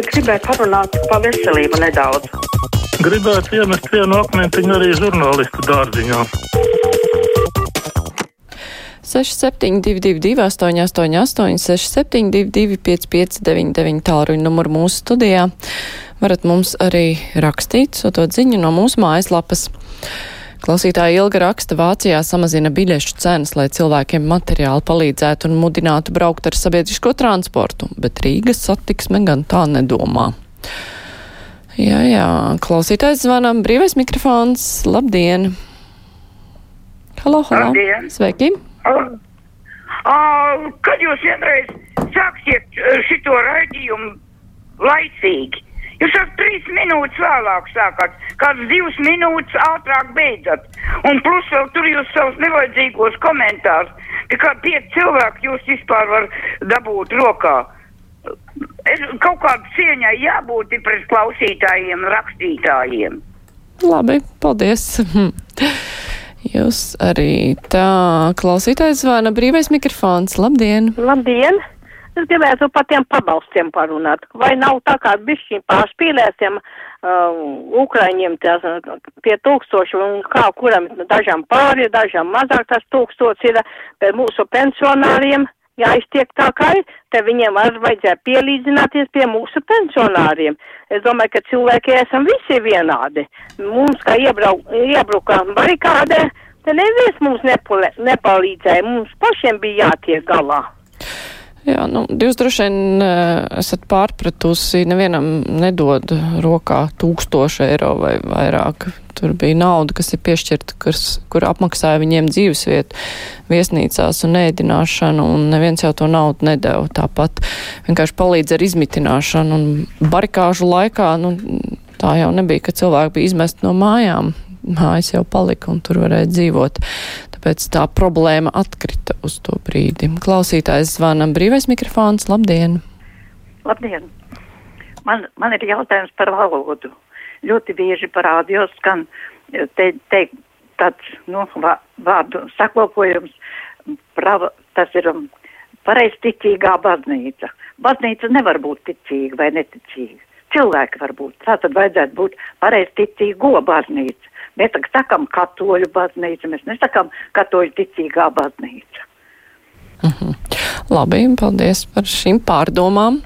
gribēju parunāt par veselību nedaudz. Gribētu iemest vienu akmentiņu arī žurnālistu dārziņā. 6722, 888, 672, 559, tālruņa numuru mūsu studijā. Varat mums arī rakstīt, sūtot ziņu no mūsu mājaslapas. Klausītāja Ilga raksta, Vācijā samazina biļešu cenas, lai cilvēkiem materiāli palīdzētu un mudinātu braukt ar sabiedrisko transportu, bet Rīgas satiksme gan tā nedomā. Jā, jā, klausītājs zvanam, brīvais mikrofons, labdien! Halo, halo! Labdien. Sveiki! Uh, kad jūs vienreiz sāksiet uh, šito raidījumu laicīgi? Jūs jau trīs minūtes vēlāk sākat, kāds divas minūtes ātrāk beidzat. Un plus vēl tur jūs savus nevajadzīgos komentārus. Tikai pieci cilvēki jūs vispār var dabūt rokā. Es, kaut kāda cieņai jābūt pret klausītājiem, rakstītājiem. Labi, paldies! Jūs arī tā klausītājs zvana brīvais mikrofons. Labdien! Labdien! Es gribētu par tiem pabalstiem parunāt. Vai nav tā kā bišķiņ pārspīlētiem uh, Ukraiņiem tās, tie tūkstoši un kā kuram dažam pāri, dažam mazāk tas tūkstots ir, bet mūsu pensionāriem jāiztiek tā kā ir, te viņiem arī vajadzēja pielīdzināties pie mūsu pensionāriem. Es domāju, ka cilvēki esam visi vienādi. Mums, kā iebrauk, iebruka barikādē, te neviens mums nepalīdzēja, mums pašiem bija jātiek galā. Jā, nu, jūs droši vien uh, esat pārpratusi, nevienam nedod rokā tūkstoši eiro vai vairāk. Tur bija nauda, kas ir piešķirta, kas, kur apmaksāja viņiem dzīvesvietu viesnīcās un ēdināšanu, un neviens jau to naudu nedēva. Tāpat vienkārši palīdz ar izmitināšanu, un barikāžu laikā, nu, tā jau nebija, ka cilvēki bija izmesti no mājām. Mājas jau palika, un tur varēja dzīvot tāpēc tā problēma atkrita uz to brīdi. Klausītājs zvanam brīvais mikrofons. Labdien! Labdien! Man, man ir jautājums par valodu. Ļoti bieži parādījos, skan te, te tāds, nu, vārdu saklopojums, prava, tas ir um, pareizticīgā baznīca. Baznīca nevar būt ticīga vai neticīga. Cilvēki var būt. Tā tad vajadzētu būt pareizticīgo baznīca. Mēs sakām katoļu baznīca, mēs nesakām katoļu ticīgā baznīca. Mm -hmm. Labi, paldies par šīm pārdomām.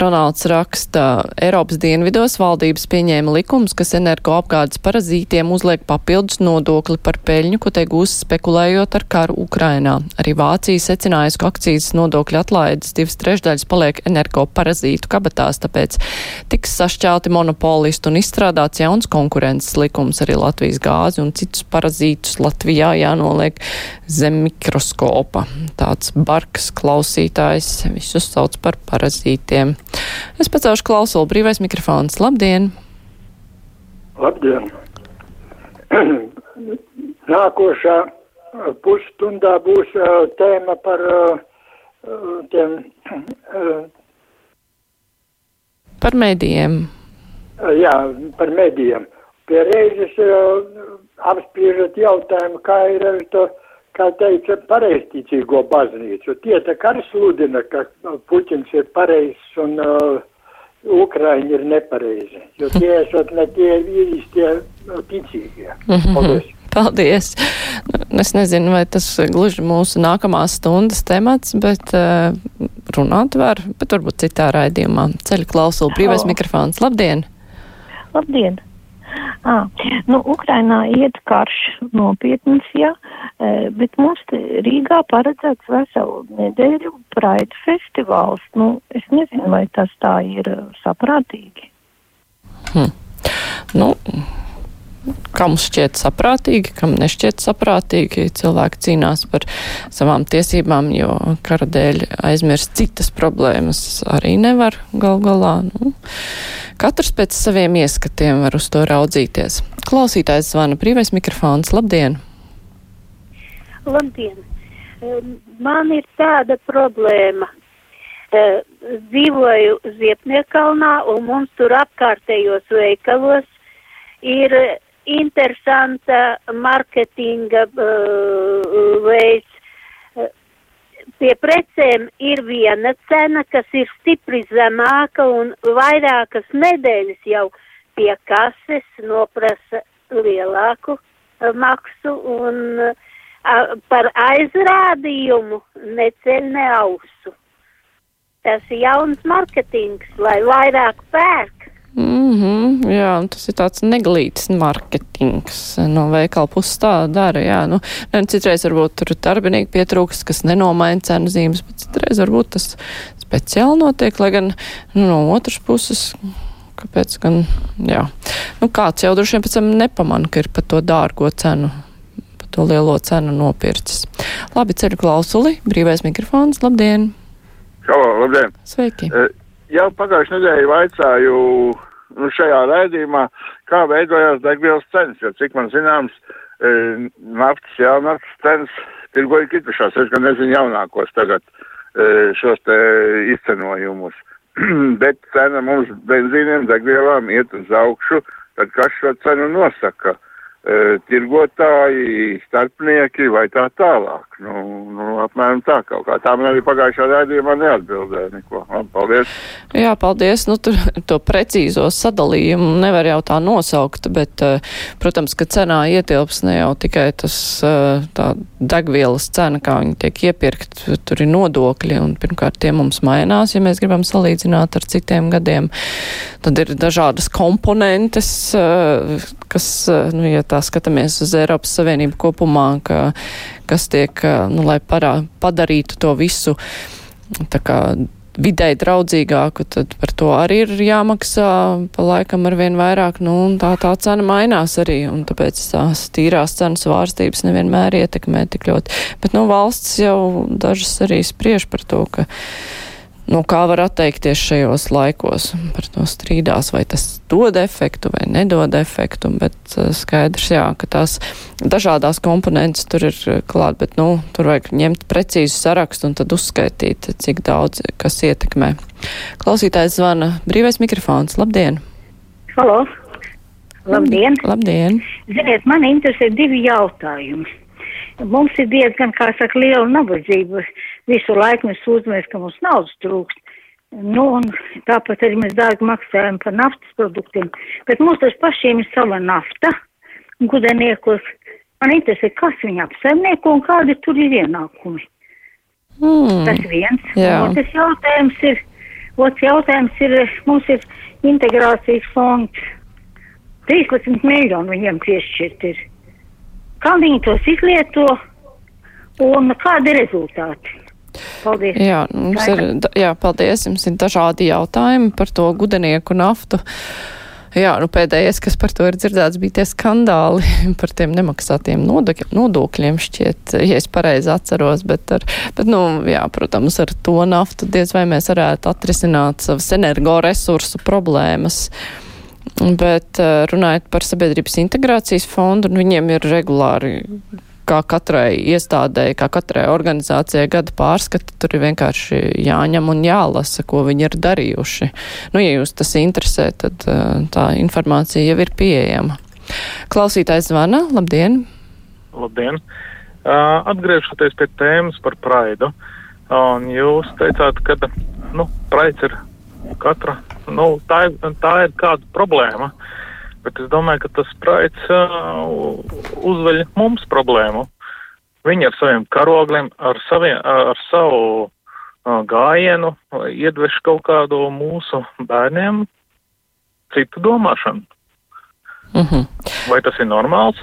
Ronalds raksta, Eiropas dienvidos valdības pieņēma likums, kas energoapgādes parazītiem uzliek papildus nodokli par peļņu, ko te gūs spekulējot ar karu Ukrainā. Arī Vācija secinājusi, ka akcijas nodokļu atlaides divas trešdaļas paliek energoparazītu kabatās, tāpēc tiks sašķelti monopolisti un izstrādāts jauns konkurences likums arī Latvijas gāzi un citus parazītus Latvijā jānoliek zem mikroskopa. Tāds barks klausītājs visus sauc par parazītiem. Es pacelšu klausulu brīvais mikrofons. Labdien! Labdien! Nākošā pusstundā būs uh, tēma par uh, tiem. Uh, par medijiem. Jā, par medijiem. Pie reizes apspriežat jautājumu, kā ir ar to kā teica, pareizticīgo baznīcu. Tie tā kā arī sludina, ka nu, Puķins ir pareizs un uh, Ukraiņi ir nepareizi, jo tie esot ne tie īstie nu, ticīgie. Paldies! Paldies! Es nezinu, vai tas gluži mūsu nākamās stundas temats, bet uh, runāt var, bet varbūt citā raidījumā. Ceļu klausulu, brīvais mikrofons. Labdien! Labdien! À, nu, Ukrainā iet karš nopietns, jā, bet mums Rīgā paredzēts veselu nedēļu Pride festivāls. Nu, es nezinu, vai tas tā ir saprātīgi. Hmm. Nu, kam šķiet saprātīgi, kam nešķiet saprātīgi. Cilvēki cīnās par savām tiesībām, jo kara dēļ aizmirst citas problēmas arī nevar gal galā. Nu, katrs pēc saviem ieskatiem var uz to raudzīties. Klausītājs zvana brīvais mikrofons. Labdien! Labdien! Man ir tāda problēma. Dzīvoju Ziepniekalnā un mums tur apkārtējos veikalos ir interesanta marketinga uh, veids. pie precēm ir viena cena, kas ir stipri zemāka un vairākas nedēļas jau pie kases noprasa lielāku uh, maksu un uh, par aizrādījumu neceļ ne ausu. Tas ir jauns marketings, lai vairāk pērk. Mm -hmm, jā, tas ir tāds neglīts marketings no veikala puses tā dara, jā. Nu, ne, citreiz varbūt tur darbinieki pietrūkst, kas nenomaina cenu zīmes, bet citreiz varbūt tas speciāli notiek, lai gan nu, no otras puses, kāpēc gan, jā. Nu, kāds jau droši vien pēc tam nepamana, ka ir par to dārgo cenu, par to lielo cenu nopircis. Labi, ceļu klausuli, brīvais mikrofons, labdien! Halo, labdien! Sveiki! Uh, jau pagājušajā nedēļā vaicāju nu, šajā raidījumā, kā veidojās degvielas cenas, jo cik man zināms, e, naftas, jā, naftas cenas tirgoja kritušās, es gan nezinu jaunākos tagad e, šos te izcenojumus. Bet cena mums benzīniem, degvielām iet uz augšu, tad kas šo cenu nosaka? Tirgotāji, starpnieki vai tā tālāk. Nu, nu, apmēram tā kaut kā. Tā man arī pagājušā rādījumā neatbildēja neko. Labi, paldies. Jā, paldies. Nu, tur to precīzo sadalījumu nevar jau tā nosaukt, bet, protams, ka cenā ietilps ne jau tikai tas tā degvielas cena, kā viņi tiek iepirkt, tur ir nodokļi, un pirmkārt tie mums mainās, ja mēs gribam salīdzināt ar citiem gadiem. Tad ir dažādas komponentes, kas, nu, ja tā skatāmies uz Eiropas Savienību kopumā, ka, kas tiek, nu, lai parā, padarītu to visu tā kā videi draudzīgāku, tad par to arī ir jāmaksā pa laikam ar vien vairāk, nu, un tā tā cena mainās arī, un tāpēc tās tīrās cenas vārstības nevienmēr ietekmē tik ļoti. Bet, nu, valsts jau dažas arī spriež par to, ka no kā var atteikties šajos laikos. Par to strīdās, vai tas dod efektu vai nedod efektu, bet uh, skaidrs, jā, ka tās dažādās komponentes tur ir uh, klāt, bet, nu, tur vajag ņemt precīzu sarakstu un tad uzskaitīt, cik daudz kas ietekmē. Klausītājs zvana brīvais mikrofons. Labdien! Halo! Labdien! Labdien! Ziniet, man interesē divi jautājumi. Mums ir diezgan, kā saka, liela nabadzība. Visu laiku mēs sūdzamies, ka mums naudas trūkst. Nu, un tāpat arī mēs dārgi maksājam par naftas produktiem. Bet mums taču pašiem ir sava nafta, gudeniekos. Man interesē, kas viņa apsaimnieko un kādi tur ir ienākumi. Mm, Tas viens. jā. Otrs jautājums ir, otrs jautājums ir, mums ir integrācijas fonds. 13 miljoni viņiem piešķirt ir. Kā viņi tos izlieto un kādi rezultāti? Paldies. Jā, mums ir, jā, paldies, jums ir dažādi jautājumi par to gudenieku naftu. Jā, nu pēdējais, kas par to ir dzirdēts, bija tie skandāli par tiem nemaksātiem nodokļiem, nodokļiem šķiet, ja es pareizi atceros, bet, ar, bet, nu, jā, protams, ar to naftu diez vai mēs varētu atrisināt savas energoresursu problēmas. Bet eh, runājot par sabiedrības integrācijas fondu, nu, viņiem ir regulāri kā katrai iestādēji, kā katrai organizācijai gada pārskati, tur ir vienkārši jāņem un jālasa, ko viņi ir darījuši. Nu, ja jūs tas interesē, tad uh, tā informācija jau ir pieejama. Klausītājs zvana, labdien! Labdien! Uh, atgriežoties pie tēmas par praidu, un jūs teicāt, ka nu, praids ir katra, nu, tā, ir, tā ir kāda problēma, bet es domāju, ka tas praids uh, uzveļ mums problēmu. Viņi ar saviem karogļiem, ar, saviem, ar savu gājienu iedveš kaut kādu mūsu bērniem citu domāšanu. Uh -huh. Vai tas ir normāls?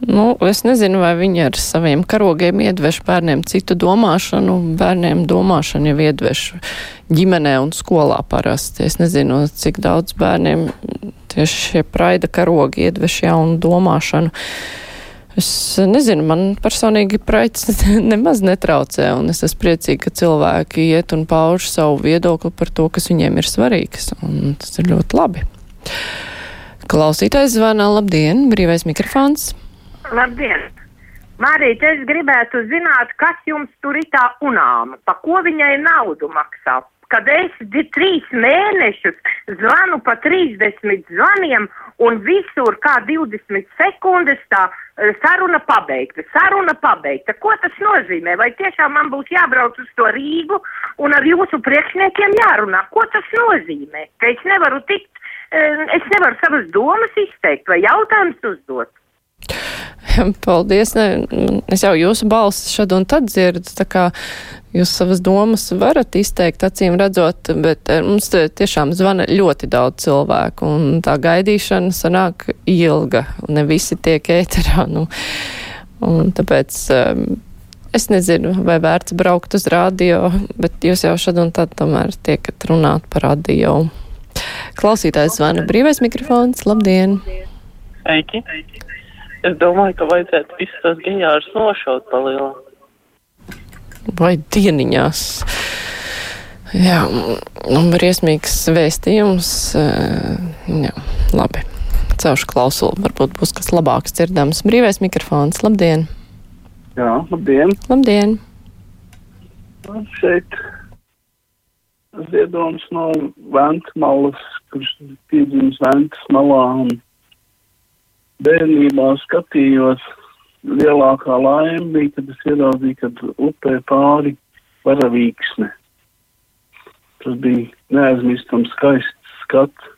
Nu, es nezinu, vai viņi ar saviem karogiem iedveš bērniem citu domāšanu. Bērniem domāšanu jau iedveš ģimenē un skolā parasti. Es nezinu, cik daudz bērniem tieši šie praida karogi iedveš jaunu domāšanu. Es nezinu, man personīgi praids nemaz netraucē, un es esmu priecīga, ka cilvēki iet un pauž savu viedokli par to, kas viņiem ir svarīgs, un tas ir ļoti labi. Klausītājs zvana, labdien, brīvais mikrofons. Labdien! Marīt, es gribētu zināt, kas jums tur ir tā unāma, pa ko viņai naudu maksā. Kad es trīs mēnešus zvanu pa 30 zvaniem un visur kā 20 sekundes tā eh, saruna pabeigta, saruna pabeigta. Ko tas nozīmē? Vai tiešām man būs jābrauc uz to Rīgu un ar jūsu priekšniekiem jārunā? Ko tas nozīmē? Ka es nevaru tikt, eh, es nevaru savas domas izteikt vai jautājumus uzdot. Paldies. Ne, es jau jūsu balsi šad un tad dzirdu, jūs savas domas varat izteikt, acīm redzot, bet eh, mums tiešām zvana ļoti daudz cilvēku, un tā gaidīšana sanāk ilga, un ne visi tiek ēterā. Nu, un tāpēc um, es nezinu, vai vērts braukt uz radio, bet jūs jau šad un tad tomēr tiekat runāt par radio. Klausītājs zvana brīvais mikrofons. Labdien! Sveiki! Es domāju, ka vajadzētu visus tos gejārus nošaut pa lielu. Vai dieniņās. Jā, un briesmīgs vēstījums. Jā, labi. Celšu klausulu, varbūt būs kas labāks dzirdams. Brīvais mikrofons. Labdien! Jā, labdien! Labdien! Šeit ziedonis no Ventmalas, kurš piedzimis Ventas malā un bērnībā skatījos, lielākā laime bija, kad es ieraudzīju, kad upē pāri varavīksne. Tas bija neaizmirstams skaists skats.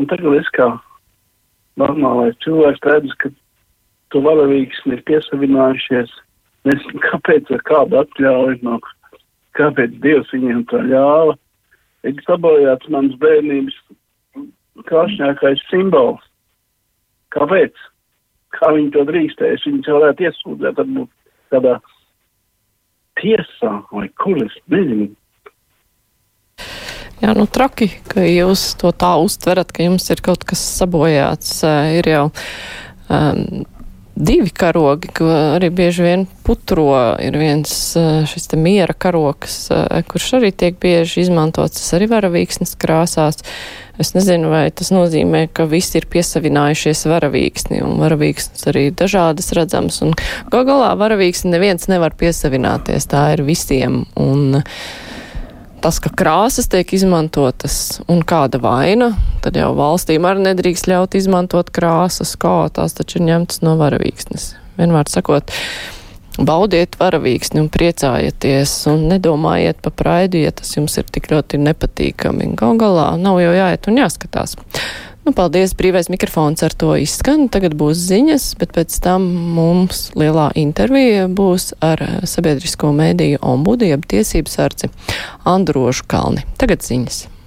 Un tagad es kā normālais cilvēks redzu, ka to varavīksni ir piesavinājušies. Nezinu, kāpēc ar kādu atļauju, no kāpēc Dievs viņiem to ļāva. Ir sabojāts mans bērnības krāšņākais simbols. Kāpēc? Kā viņi to drīkstēs? Viņi varētu iesūdzēt, varbūt tādā tiesā vai kur es nezinu. Jā, nu traki, ka jūs to tā uztverat, ka jums ir kaut kas sabojāts. Ir jau um, divi karogi, ko arī bieži vien putro. Ir viens šis te miera karoks, kurš arī tiek bieži izmantots, tas arī varavīksnes krāsās. Es nezinu, vai tas nozīmē, ka visi ir piesavinājušies varavīksni, un varavīksnes arī dažādas redzamas, un gal galā varavīksni neviens nevar piesavināties, tā ir visiem. Un, tas, ka krāsas tiek izmantotas un kāda vaina, tad jau valstīm arī nedrīkst ļaut izmantot krāsas, kā tās taču ir ņemtas no varavīksnes. Vienmēr sakot, baudiet varavīksni un priecājieties un nedomājiet pa praidu, ja tas jums ir tik ļoti nepatīkami. Gal galā nav jau jāiet un jāskatās. Nu, paldies, brīvais mikrofons ar to izskan. Tagad būs ziņas, bet pēc tam mums lielā intervija būs ar sabiedrisko mēdīju ombudu, jeb tiesības sarci Androšu Kalni. Tagad ziņas.